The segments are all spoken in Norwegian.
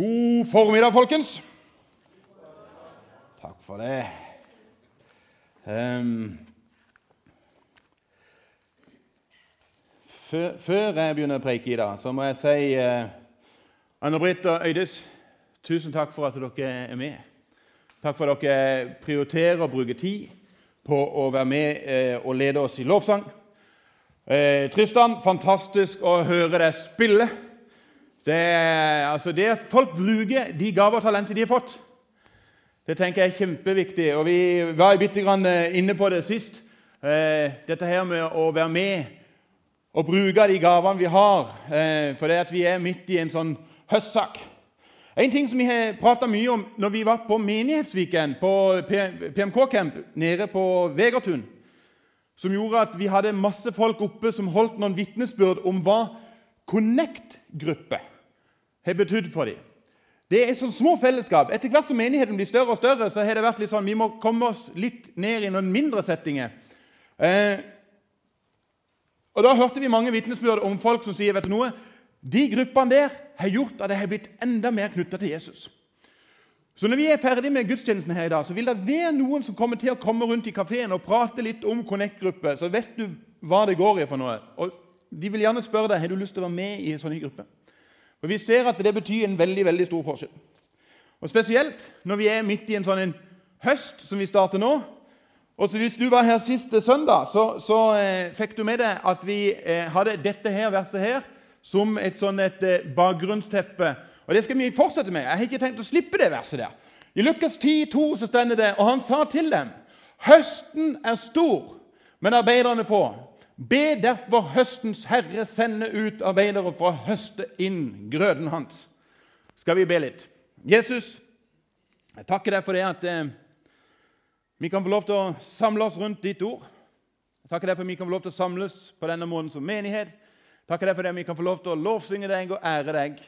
God formiddag, folkens. Takk for det. Um, før, jeg begynner å preike i dag, så må jeg si uh, Anne-Britt og Øydis, tusen takk for at dere er med. Takk for at dere prioriterer å bruke tid på å være med uh, og lede oss i lovsang. Uh, Tristan, fantastisk å høre deg spille. Det, altså det folk bruker de gaver og talenter de har fått, det tenker jeg er kjempeviktig. Og Vi var litt inne på det sist. Eh, dette her med å være med og bruke de gavene vi har. Eh, for det at vi er midt i en sånn høstsak. En ting som vi har prata mye om når vi var på Menighetsviken, på PMK-camp nede på Vegertun, som gjorde at vi hadde masse folk oppe som holdt noen vitnesbyrd om hva Connect-gruppe har betydd for dem. Det er sånn små fellesskap. Etter hvert som menigheten blir større og større, så har det vært litt sånn, vi må komme oss litt ned i noen mindre settinger. Eh, og Da hørte vi mange vitnesbyrd om folk som sier vet du noe, de gruppene der har gjort at jeg har blitt enda mer knytta til Jesus. Så når vi er ferdig med gudstjenesten her i dag, så vil det være noen som kommer til å komme rundt i kafeen og prate litt om Connect-gruppe. Så vet du hva det går i for noe. Og De vil gjerne spørre deg har du lyst til å være med i en sånn gruppe. Og Vi ser at det betyr en veldig veldig stor forskjell. Og Spesielt når vi er midt i en sånn en høst som vi starter nå. Og så Hvis du var her siste søndag, så, så eh, fikk du med deg at vi eh, hadde dette her verset her som et sånn et eh, bakgrunnsteppe. Og Det skal vi fortsette med. Jeg har ikke tenkt å slippe det verset der. I Lukas 10, 2 så stender det, og han sa til dem Høsten er stor, men arbeiderne få. Be derfor høstens herre sende ut arbeidere for å høste inn grøden hans. Skal vi be litt? Jesus, jeg takker deg for det at eh, vi kan få lov til å samle oss rundt ditt ord. Jeg takker deg for at vi kan få lov til å samles på denne måten som menighet. Jeg takker deg for det at vi kan få lov til å lovsynge deg og ære deg.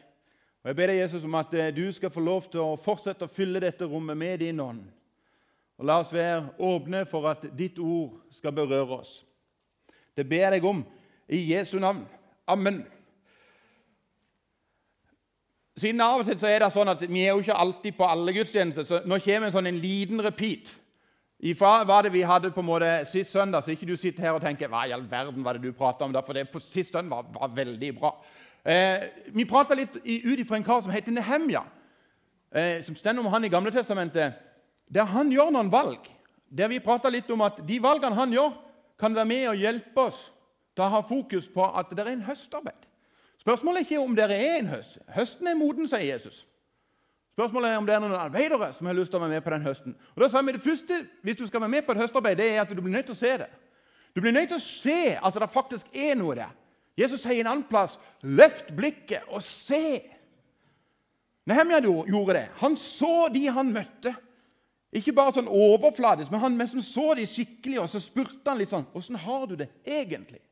Og Jeg ber deg, Jesus, om at eh, du skal få lov til å fortsette å fylle dette rommet med din ånd. Og La oss være åpne for at ditt ord skal berøre oss. Det ber jeg om i Jesu navn. Amen. Siden av og til så er det sånn at Vi er jo ikke alltid på alle gudstjenester, så nå kommer en sånn en liten repeat. Ifra hva det vi hadde på en måte sist søndag, så ikke du sitter her og tenker hva i all verden var det du prata om for det på sist søndag var, var veldig bra. Eh, vi prata litt ut ifra en kar som heter Nehemja, eh, som stender om han i Gamle Testamentet, der han gjør noen valg. Der vi prata litt om at de valgene han gjør, kan være med og hjelpe oss til å ha fokus på at det er en høstarbeid. Spørsmålet er ikke om det er en høst. Høsten er moden, sier Jesus. Spørsmålet er om det er noen arbeidere som har lyst til å være med på den høsten. Og da sa vi Det første hvis du skal være med på et høstarbeid, det er at du blir nødt til å se det. Du blir nødt til å se at det faktisk er noe der. Jesus sier en annen plass 'løft blikket og se'. Nehemja gjorde det. Han så de han møtte. Ikke bare sånn overfladisk, men han som så de skikkelig, og så spurte han litt sånn 'Åssen har du det egentlig?'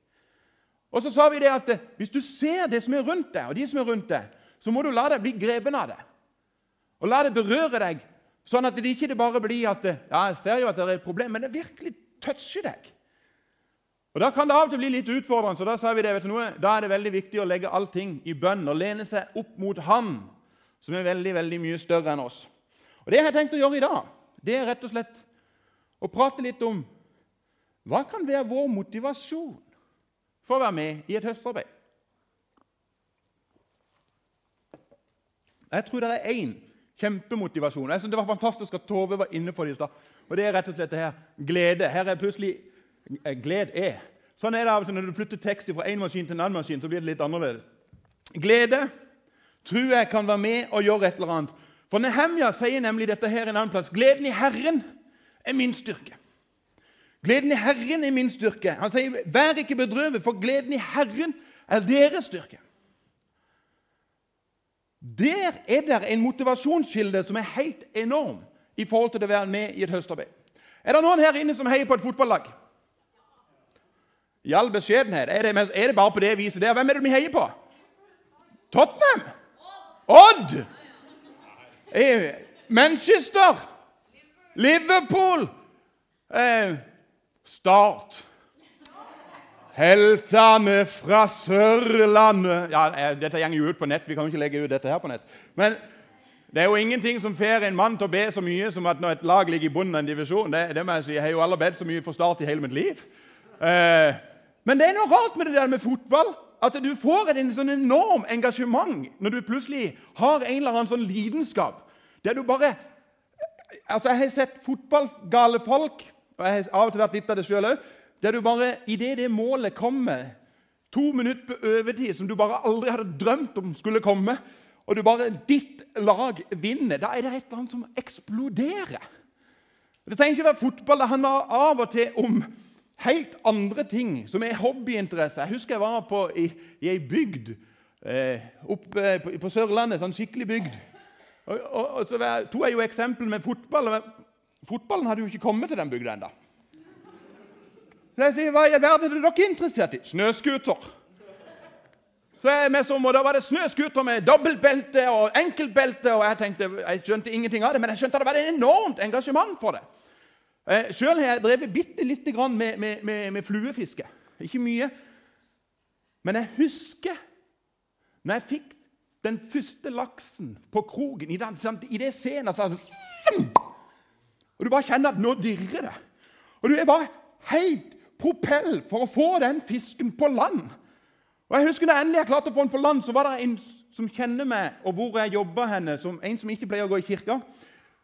Og så sa vi det at eh, hvis du ser det som er rundt deg, og de som er rundt deg, så må du la deg bli grepen av det. Og la det berøre deg, sånn at det ikke bare blir at eh, ja, jeg ser jo at det er et problem, men det virkelig toucher deg. Og Da kan det av og til bli litt utfordrende, så da sa vi det, vet du noe, da er det veldig viktig å legge allting i bønn og lene seg opp mot Han, som er veldig, veldig mye større enn oss. Og Det har jeg tenkt å gjøre i dag det er rett og slett å prate litt om hva kan være vår motivasjon for å være med i et høstarbeid. Jeg tror det er én kjempemotivasjon. Jeg synes Det var fantastisk at Tove var inne på det i stad. Og det er rett og slett det her glede. Her er plutselig eh, glede er. Sånn er det av og til når du flytter tekst fra en maskin til en annen maskin. så blir det litt annerledes. Glede tror jeg kan være med og gjøre et eller annet for Nehemja sier nemlig dette her en annen plass. Gleden i Herren er min styrke. Gleden i Herren er min styrke. Han sier, 'Vær ikke bedrøvet, for gleden i Herren er deres styrke'. Der er det en motivasjonskilde som er helt enorm i forhold til å være med i et høstarbeid. Er det noen her inne som heier på et fotballag? I all beskjedenhet. Er det, er det bare på det viset der? Hvem er det vi heier på? Tottenham? Odd! Eh, Manchester, Liverpool, eh, Start. Heltene fra Sørlandet ja, eh, Dette går jo ut på nett. Vi kan jo ikke legge ut dette her på nett. Men Det er jo ingenting som får en mann til å be så mye som at når et lag ligger i bunnen av en divisjon. Det, det må Jeg si, jeg har jo aldri bedt så mye for start i hele mitt liv. Eh, men det er noe rart med det der med fotball. At du får et sånn enorm engasjement når du plutselig har en eller annen sånn lidenskap. Der du bare Altså, Jeg har sett fotballgale folk, og jeg har av og til vært litt av det sjøl òg, der du bare idet det målet kommer, to minutter på overtid som du bare aldri hadde drømt om skulle komme, og du bare, ditt lag vinner, da er det et eller annet som eksploderer. Det trenger ikke være fotball. Det handler av og til om helt andre ting som er hobbyinteresse. Jeg husker jeg var på, i, i ei bygd eh, oppe på, på Sørlandet, sånn skikkelig bygd. Og, og, og så tok jeg jo eksempel med fotball. Fotballen hadde jo ikke kommet til den bygda ennå. Så jeg sier, 'Hva i verden er dere interessert i?' 'Snøscooter'. Så jeg med som, og Da var det snøscooter med dobbeltbelte og enkeltbelte. og Jeg tenkte, jeg skjønte ingenting av det, men jeg skjønte at det var et enormt engasjement for det. Eh, Sjøl har jeg drevet bitte lite grann med, med, med, med, fluefiske. Ikke mye. Men jeg husker når jeg fikk den første laksen på kroken i, den, i det scenen så, Og du bare kjenner at nå dirrer det. Og du er bare helt propell for å få den fisken på land. Og jeg husker når jeg endelig klarte å få den på land, så var det en som kjenner meg, og hvor jeg jobba henne, som en som ikke pleier å gå i kirka.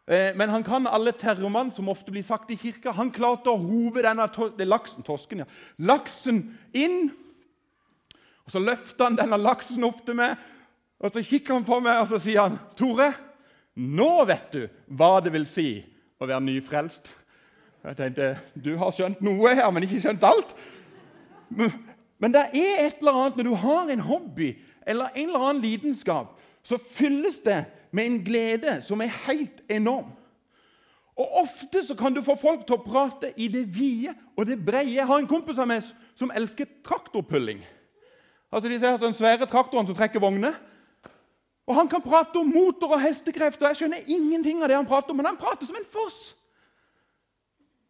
Eh, men han kan alle terrormann, som ofte blir sagt i kirka. Han klarte å hove denne laksen, tosken, ja, laksen inn. Og Så løfter han denne laksen opp til meg, og så kikker han på meg og så sier han, 'Tore, nå vet du hva det vil si å være nyfrelst.' Jeg tenkte du har skjønt noe her, men ikke skjønt alt. Men det er et eller annet når du har en hobby eller en eller annen lidenskap, så fylles det med en glede som er helt enorm. Og Ofte så kan du få folk til å prate i det vide og det breie. Jeg har en kompis av meg som elsker traktorpulling. Altså De disse den svære traktoren som trekker vogner. Og Han kan prate om motor og hestekrefter. Jeg skjønner ingenting av det han prater om, men han prater som en foss.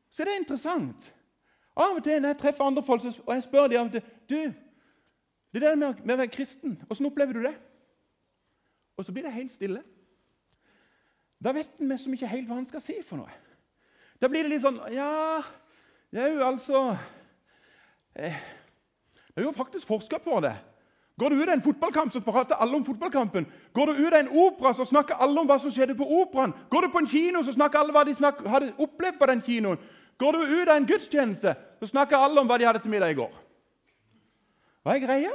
Så det er interessant. Av og til når jeg treffer andre folk, og jeg spør dem av og til du, det der med å være kristen, åssen opplever du det? Og så blir det helt stille. Da vet en liksom ikke helt hva han skal si for noe. Da blir det litt sånn Ja, det er jo altså eh, Det er jo faktisk forska på det. Går du ut av en fotballkamp, så prater alle om fotballkampen. Går du ut av en opera, så snakker alle om hva som skjedde på operaen. Går du på en kino, så snakker alle hva de snakker, hadde opplevd på den kinoen. Går du ut av en gudstjeneste, så snakker alle om hva de hadde til middag i går. Hva er greia?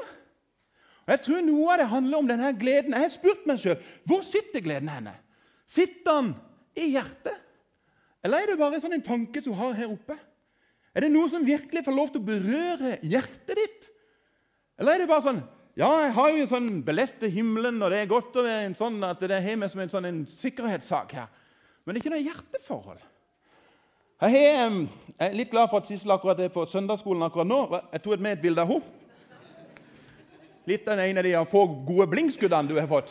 Og Jeg tror noe av det handler om denne gleden. Jeg har spurt meg sjøl hvor sitter gleden henne. Sitter den i hjertet, eller er det bare sånn en tanke du har her oppe? Er det noe som virkelig får lov til å berøre hjertet ditt? Eller er det bare sånn Ja, jeg har jo en sånn billett til himmelen, og det er godt å være en sånn at det har meg som en sånn en sikkerhetssak her. Men det er ikke noe hjerteforhold. Jeg er litt glad for at Sissel akkurat er på søndagsskolen akkurat nå. Jeg tok med et bilde av henne. Litt av en av de få gode blinkskuddene du har fått.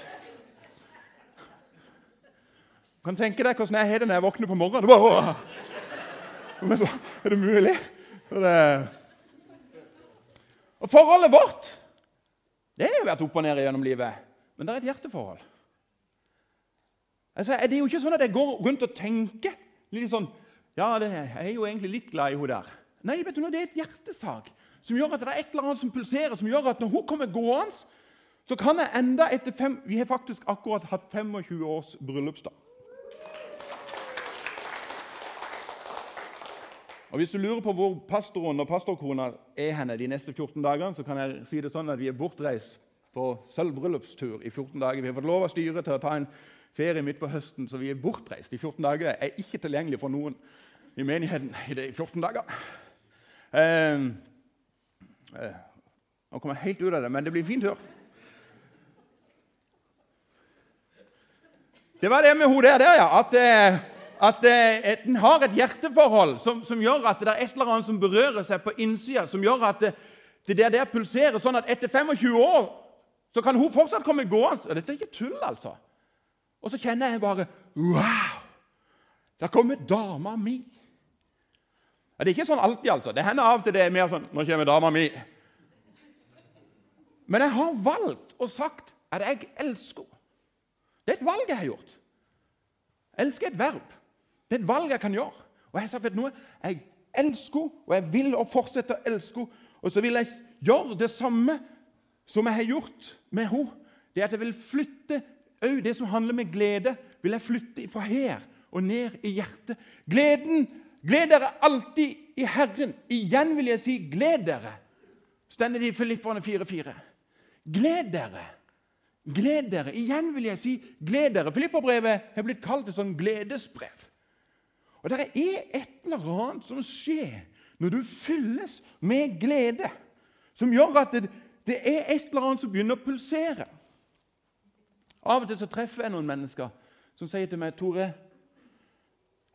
Du kan tenke deg hvordan jeg har det når jeg våkner på morgenen. Er det mulig? Det... Og Forholdet vårt det har jo vært opp og ned gjennom livet, men det er et hjerteforhold. Altså, det er jo ikke sånn at jeg går rundt og tenker litt sånn Ja, det, jeg er jo egentlig litt glad i henne der. Nei, vet du, det er et hjertesak som gjør at det er et eller annet som pulserer, som gjør at når hun kommer gående, så kan jeg enda etter fem Vi har faktisk akkurat hatt 25 års bryllupsdag. Og Hvis du lurer på hvor pastoren og pastorkona er henne de neste 14 dagene, så kan jeg si det sånn at vi er bortreist på sølvbryllupstur i 14 dager. Vi har fått lov av styret til å ta en ferie midt på høsten, så vi er bortreist i 14 dager. Jeg er ikke tilgjengelig for noen i menigheten i de 14 dagene. Eh, nå kommer jeg helt ut av det, men det blir en fin tur. Det var det med hun der, der ja. At, eh, at, at eh, en har et hjerteforhold som, som, gjør at det er et eller annet som berører seg på innsida, som gjør at det, det der, der pulserer sånn at etter 25 år så kan hun fortsatt komme gående. Dette er ikke tull, altså. Og så kjenner jeg bare Wow! Der kommer dama mi. Det er ikke sånn alltid, altså. Det hender av og til det er mer sånn 'Nå kommer dama mi.' Men jeg har valgt og sagt at jeg elsker henne. Det er et valg jeg har gjort. Elsker er et verb. Det er et valg jeg kan gjøre. Og jeg har sagt noe, jeg elsker og jeg vil og fortsette å elske henne. Og så vil jeg gjøre det samme som jeg har gjort med henne. Det er at jeg vil flytte òg det som handler med glede, vil jeg flytte fra her og ned i hjertet. Gleden Gled dere alltid i Herren. Igjen vil jeg si gled dere. Stender det i Filipperne 4,4. Gled dere. Gled dere. Igjen vil jeg si gled dere. Filipperbrevet har blitt kalt et sånn gledesbrev. Og Det er et eller annet som skjer når du fylles med glede, som gjør at det, det er et eller annet som begynner å pulsere. Av og til så treffer jeg noen mennesker som sier til meg Tore,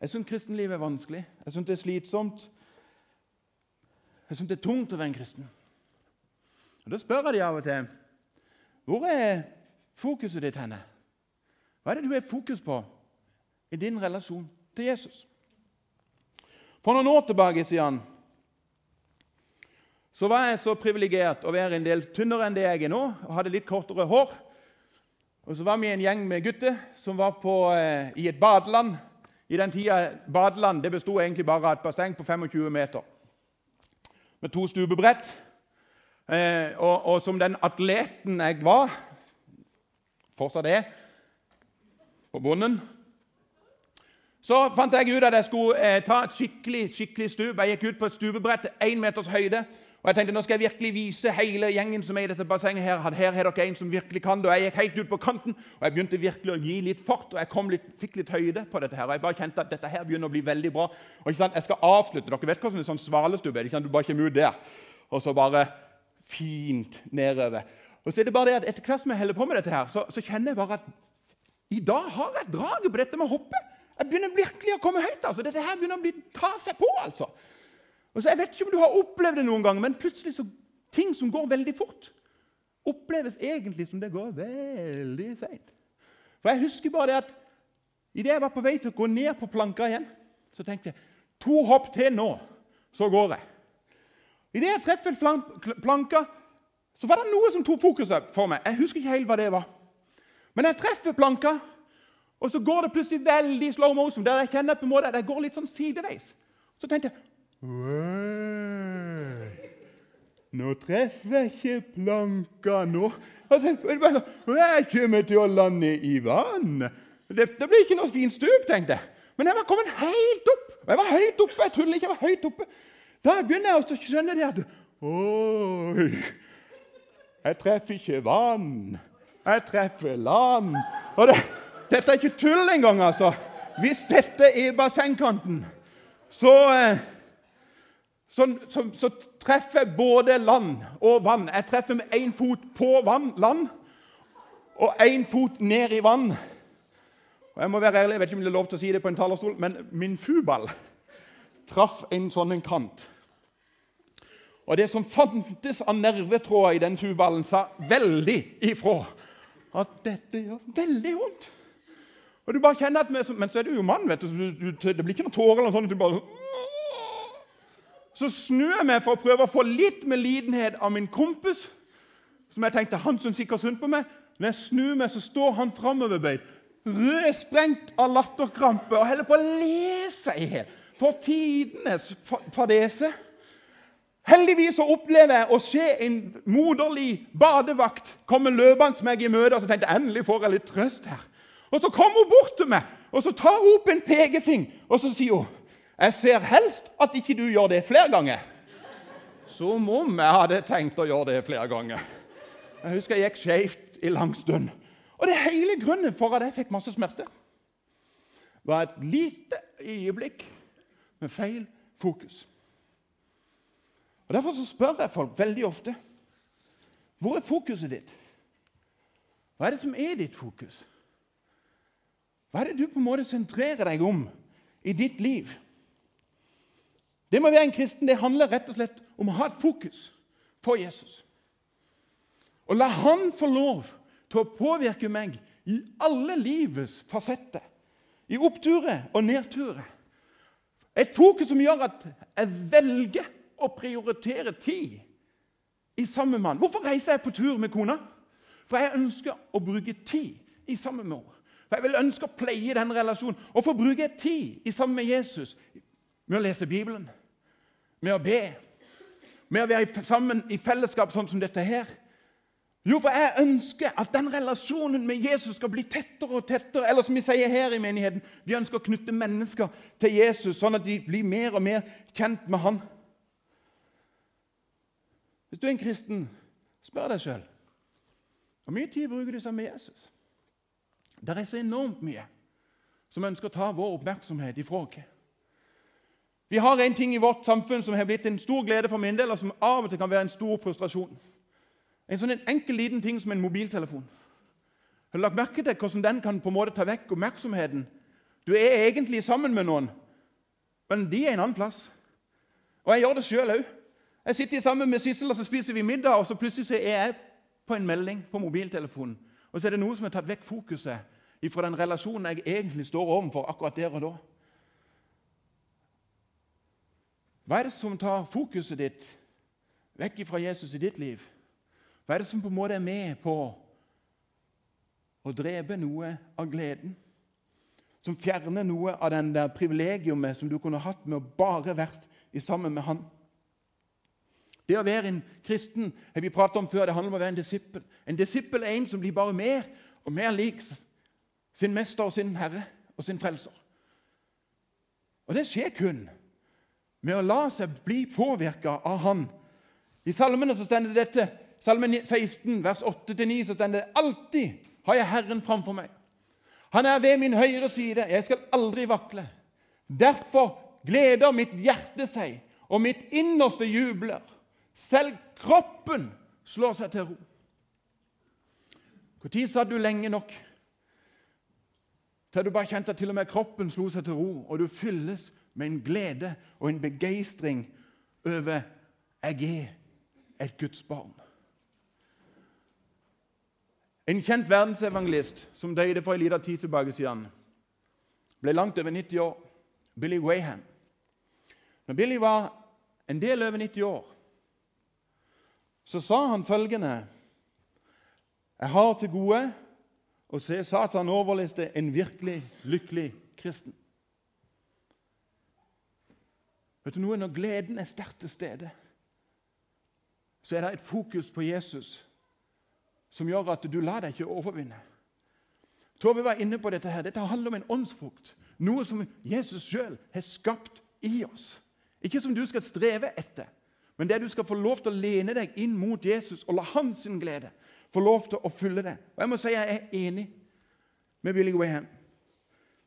jeg syns kristenlivet er vanskelig. Jeg syns det er slitsomt. Jeg syns det er tungt å være en kristen. Og Da spør jeg de av og til hvor er fokuset ditt henne? Hva er det du har fokus på i din relasjon til Jesus? For noen år tilbake, sier han, så var jeg så privilegert å være en del tynnere enn det jeg er nå, og hadde litt kortere hår. Og Så var vi en gjeng med gutter som var på, eh, i et badeland i den tida badeland det besto egentlig bare av et basseng på 25 meter med to stupebrett. Eh, og, og, som den atleten jeg var, fortsatt er, på bunnen Så fant jeg ut at jeg skulle eh, ta et skikkelig skikkelig stup. Jeg gikk ut på et stupebrett til én meters høyde. Og jeg tenkte nå skal jeg virkelig vise hele gjengen som er i dette bassenget her, at her er dere en som virkelig kan det. Og jeg gikk helt ut på kanten, og jeg begynte virkelig å gi litt fart. Og jeg litt, fikk litt høyde på dette her. Og jeg bare kjente at dette her begynner å bli veldig bra. Og ikke sant, Jeg skal avslutte. Dere vet hvordan en sånn svalestubbe er? Du bare kommer ut der, og så bare fint nedover. Og så er det bare det at Etter hvert som jeg holder på med dette, her, så, så kjenner jeg bare at i dag har jeg draget på dette med å hoppe. Jeg begynner virkelig å komme høyt. altså. Dette her begynner å bli, ta seg på. altså. Og så Jeg vet ikke om du har opplevd det noen gang, men plutselig så ting som går veldig fort, oppleves egentlig som det går veldig seint. For jeg husker bare det at idet jeg var på vei til å gå ned på planka igjen, så tenkte jeg to hopp til nå, så går jeg. Idet jeg treffer planka, så var det noe som tok fokuset for meg. Jeg husker ikke helt hva det var. Men jeg treffer planka, og så går det plutselig veldig slow motion. der jeg kjenner på en måte at jeg går litt sånn sideveis. Så tenkte jeg nå treffer jeg ikke planka nå. Altså, jeg kommer til å lande i vann. Det, blir ikke noe fint stup, tenkte jeg. Men jeg var kommet helt opp. Jeg var høyt oppe. Jeg trodde ikke, jeg var høyt oppe. Da begynner jeg å skjønne det at Oi, jeg treffer ikke vann. Jeg treffer land. Og det, dette er ikke tull engang, altså. Hvis dette er bassengkanten, så eh, så, så, så, treffer både land og vann. Jeg treffer med én fot på vann, land og én fot ned i vann. Og Jeg må være ærlig, jeg vet ikke om det er lov til å si det på en talerstol, men min fuball traff en sånn en kant. Og det som fantes av nervetråder i den fuballen, sa veldig ifra at dette gjør veldig vondt. Og du bare kjenner at, Men så er du jo mann, vet du, det blir ikke noen tårer. eller noe sånt, du bare så snur jeg meg for å prøve å få litt med lidenhet av min kompis. Som jeg tenkte han syntes sikkert synd på meg. Når jeg snur meg, så står han framoverbøyd, rødsprengt av latterkrampe og holder på å le seg i hjel. For tidenes fadese. Heldigvis så opplever jeg å se en moderlig badevakt komme løpende meg i møte. Og så tenkte jeg endelig får jeg litt trøst her. Og Så kommer hun bort til meg og så tar hun opp en pekefing og så sier hun, jeg ser helst at ikke du gjør det flere ganger. Som om jeg hadde tenkt å gjøre det flere ganger. Jeg husker jeg gikk skjevt i lang stund. Og det hele grunnen for at jeg fikk masse smerte, var et lite øyeblikk med feil fokus. Og Derfor så spør jeg folk veldig ofte hvor er fokuset ditt? Hva er det som er ditt fokus? Hva er det du på en måte sentrerer deg om i ditt liv? Det med å være en kristen det handler rett og slett om å ha et fokus på Jesus. Og la han få lov til å påvirke meg i alle livets fasetter. I oppturer og nedturer. Et fokus som gjør at jeg velger å prioritere tid i sammen med han. Hvorfor reiser jeg på tur med kona? For jeg ønsker å bruke tid i sammen med. For Jeg vil ønske å pleie den relasjonen og få bruke tid i sammen med Jesus med å lese Bibelen, med å be, med å være sammen i fellesskap sånn som dette her. Jo, for jeg ønsker at den relasjonen med Jesus skal bli tettere og tettere. Eller som vi sier her i menigheten, vi ønsker å knytte mennesker til Jesus, sånn at de blir mer og mer kjent med han. Hvis du er en kristen, spør deg sjøl hvor mye tid bruker du sammen med Jesus. Det er så enormt mye som ønsker å ta vår oppmerksomhet ifra oss. Vi har en ting i vårt samfunn som har blitt en stor glede for min del, og som av og til kan være en stor frustrasjon. En sånn en enkel, liten ting som en mobiltelefon. Har du lagt merke til hvordan den kan på en måte ta vekk oppmerksomheten? Du er egentlig sammen med noen, men de er en annen plass. Og jeg gjør det sjøl òg. Jeg sitter sammen med Sissel, og så spiser vi middag, og så plutselig er jeg på en melding på mobiltelefonen. Og så er det noe som har tatt vekk fokuset fra den relasjonen jeg egentlig står overfor akkurat der og da. Hva er det som tar fokuset ditt vekk fra Jesus i ditt liv? Hva er det som på en måte er med på å drepe noe av gleden? Som fjerner noe av den der privilegiumet som du kunne hatt med å bare vært i sammen med Han? Det å være en kristen har vi pratet om før, det handler om å være en disippel. En disippel er en som blir bare mer og mer lik sin mester og sin herre og sin frelser. Og det skjer kun med å la seg bli påvirka av Han. I salmene så stender det dette. Salmen 16, vers 8-9, så stender det alltid har jeg Herren framfor meg. Han er ved min høyre side. Jeg skal aldri vakle. Derfor gleder mitt hjerte seg, og mitt innerste jubler. Selv kroppen slår seg til ro. Når satt du lenge nok til du bare kjente at til og med kroppen slo seg til ro, og du fylles med en glede og en begeistring over jeg er et Guds barn. En kjent verdensevangelist som døde for en liten tid tilbake siden, ble langt over 90 år. Billy Wayham. Når Billy var en del over 90 år, så sa han følgende Jeg har til gode å se Satan overliste en virkelig lykkelig kristen. Vet du noe? Når gleden er sterkt til stede, så er det et fokus på Jesus som gjør at du lar deg ikke overvinne. Tove var inne på dette. her. Dette handler om en åndsfrukt. Noe som Jesus sjøl har skapt i oss. Ikke som du skal streve etter, men det du skal få lov til å lene deg inn mot Jesus og la hans glede få lov til å fylle det. Og Jeg må si jeg er enig med Billy Graham.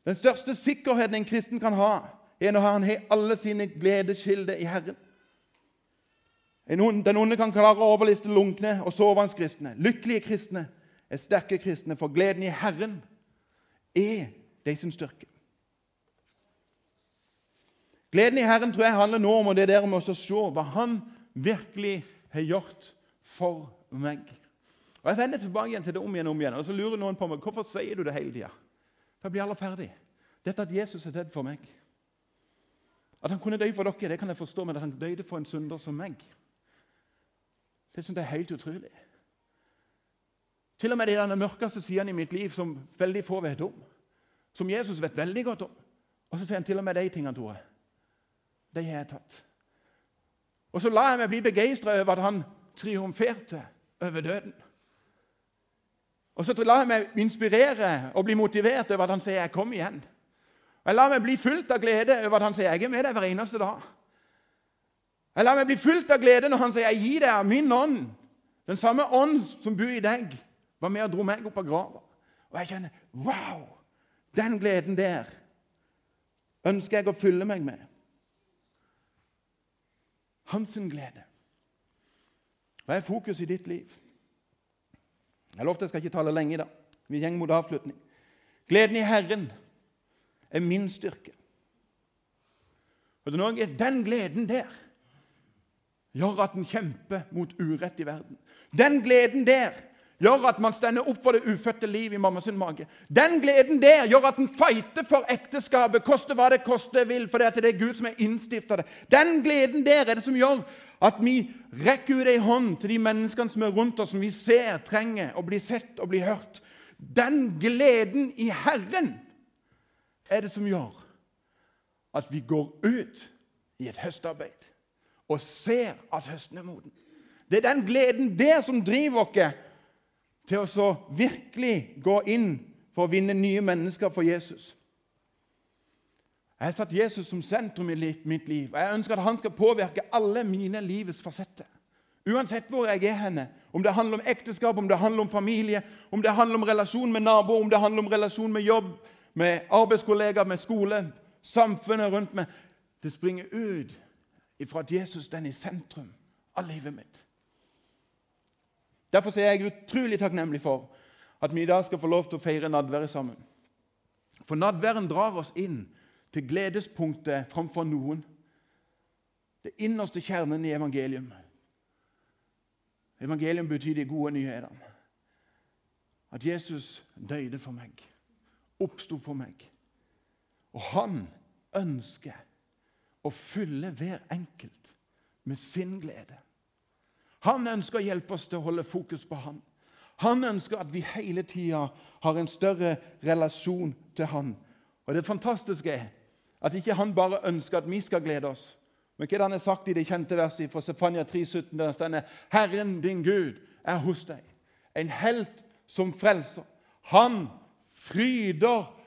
Den største sikkerheten en kristen kan ha, er når han har alle sine gledeskilder i Herren. Den onde kan klare å overliste lunkne og sovende kristne. Lykkelige kristne er sterke kristne, for gleden i Herren er de sin styrke. Gleden i Herren tror jeg handler nå om det der med å se hva Han virkelig har gjort for meg. Og Jeg vender tilbake igjen til det om igjen og om igjen. Og så lurer noen på meg hvorfor sier du det hele tida. Jeg blir alle ferdig. Dette at Jesus er dødd for meg. At han kunne dø for dere, det kan jeg forstå, men at han døde for en synder som meg, det syns jeg er helt utrolig. Til og med i den mørkeste sidene i mitt liv som veldig få vet om. Som Jesus vet veldig godt om. Og så sier han til og med de tingene, Tore. De har jeg tatt. Og så la jeg meg bli begeistra over at han triumferte over døden. Og så la jeg meg inspirere og bli motivert over at han sier 'jeg kom igjen'. Jeg lar meg bli fullt av glede over at han sier 'jeg er med deg hver eneste dag'. Jeg lar meg bli fullt av glede når han sier 'jeg gir deg min ånd'. Den samme ånd som bor i deg, var med og dro meg opp av grava. Og jeg kjenner 'wow'! Den gleden der ønsker jeg å fylle meg med. Hans glede. Hva er fokus i ditt liv? Jeg lovte jeg skal ikke tale lenge i dag. Vi går mot avslutning. Gleden i Herren er min styrke. Og Den gleden der gjør at en kjemper mot urett i verden. Den gleden der gjør at man stender opp for det ufødte liv i mammas mage. Den gleden der gjør at en fighter for ekteskapet, koste hva det koste vil, for det er Gud som er innstifta det. Den gleden der er det som gjør at vi rekker ut ei hånd til de menneskene som er rundt oss, som vi ser trenger å bli sett og bli hørt. Den gleden i Herren er det som gjør at vi går ut i et høstarbeid og ser at høsten er moden. Det er den gleden der som driver oss til å så virkelig gå inn for å vinne nye mennesker for Jesus. Jeg har satt Jesus som sentrum i mitt liv, jeg ønsker at han skal påvirke alle mine livets fasetter. Uansett hvor jeg er henne, om det handler om ekteskap, om det handler om familie, om det handler om relasjon med naboer, om det handler om relasjon med jobb, med arbeidskollegaer, med skole, samfunnet rundt meg Det springer ut ifra at Jesus den er i sentrum av livet mitt. Derfor er jeg utrolig takknemlig for at vi i dag skal få lov til å feire nadværet sammen. For nadværen drar oss inn til gledespunktet framfor noen. Det innerste kjernen i evangelium. Evangelium betyr de gode nyhetene. At Jesus døde for meg, oppsto for meg. Og han ønsker å fylle hver enkelt med sin glede. Han ønsker å hjelpe oss til å holde fokus på han. Han ønsker at vi hele tida har en større relasjon til han. Og Det fantastiske er at ikke han bare ønsker at vi skal glede oss. Men hva er det han har sagt i det kjente verset fra Sefania 3,17? Denne, Herren din Gud er hos deg, en helt som frelser. Han fryder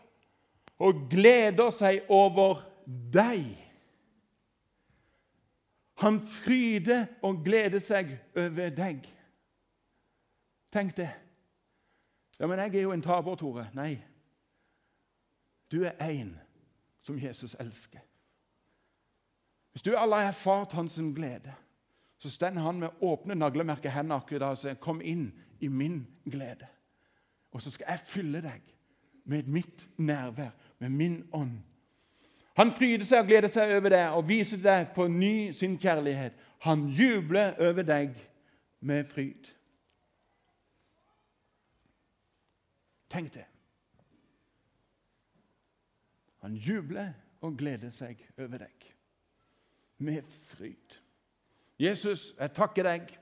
og gleder seg over deg. Han fryder og gleder seg over deg. Tenk det. Ja, Men jeg er jo en taper, Tore. Nei. Du er en som Jesus elsker. Hvis du alle har erfart hans glede, så står han med åpne naglemerker hendene akkurat og sier, 'Kom inn i min glede.' Og så skal jeg fylle deg med mitt nærvær, med min ånd. Han fryder seg og gleder seg over deg og viser deg på ny sin kjærlighet. Han jubler over deg med fryd. Tenk det. Han jubler og gleder seg over deg med fryd. Jesus, jeg takker deg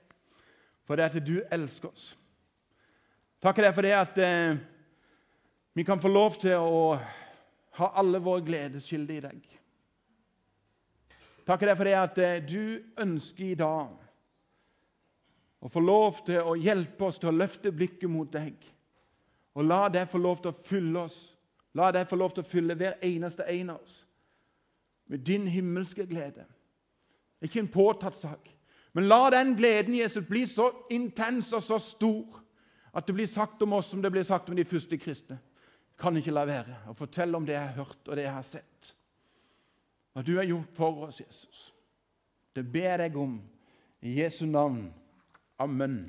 for det at du elsker oss. Takker deg for det at eh, vi kan få lov til å ha alle våre gledeskilder i deg. Takker deg for det at eh, du ønsker i dag å få lov til å hjelpe oss til å løfte blikket mot deg. Og la det få lov til å fylle oss. La det få lov til å fylle hver eneste en av oss med din himmelske glede. Ikke en påtatt sak. Men la den gleden Jesus bli så intens og så stor at det blir sagt om oss som det blir sagt om de første kristne. Kan ikke la være å fortelle om det jeg har hørt og det jeg har sett. Hva du har gjort for oss, Jesus. Det ber jeg om i Jesu navn. Amen.